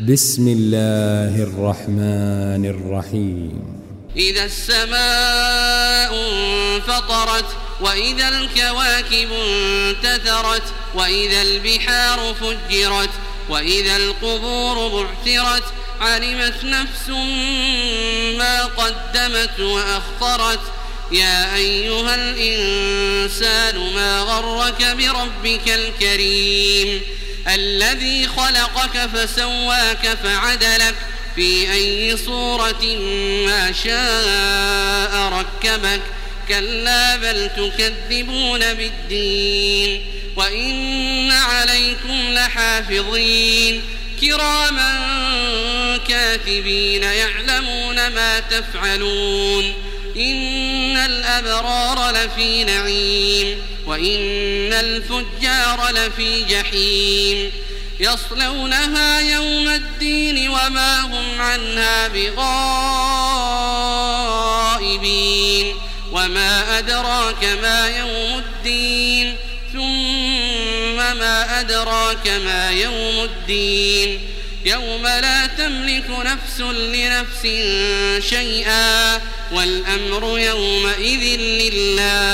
بسم الله الرحمن الرحيم. إذا السماء انفطرت وإذا الكواكب انتثرت وإذا البحار فجرت وإذا القبور بعثرت علمت نفس ما قدمت وأخطرت. يا أيها الإنسان ما غرك بربك الكريم؟ الذي خلقك فسواك فعدلك في أي صورة ما شاء ركبك. كلا بل تكذبون بالدين وإن عليكم لحافظين. كراما كاتبين يعلمون ما تفعلون. الأبرار لفي نعيم وإن الفجار لفي جحيم يصلونها يوم الدين وما هم عنها بغائبين وما أدراك ما يوم الدين ثم ما أدراك ما يوم الدين يوم لا تملك نفس لنفس شيئا والأمر يومئذ لله.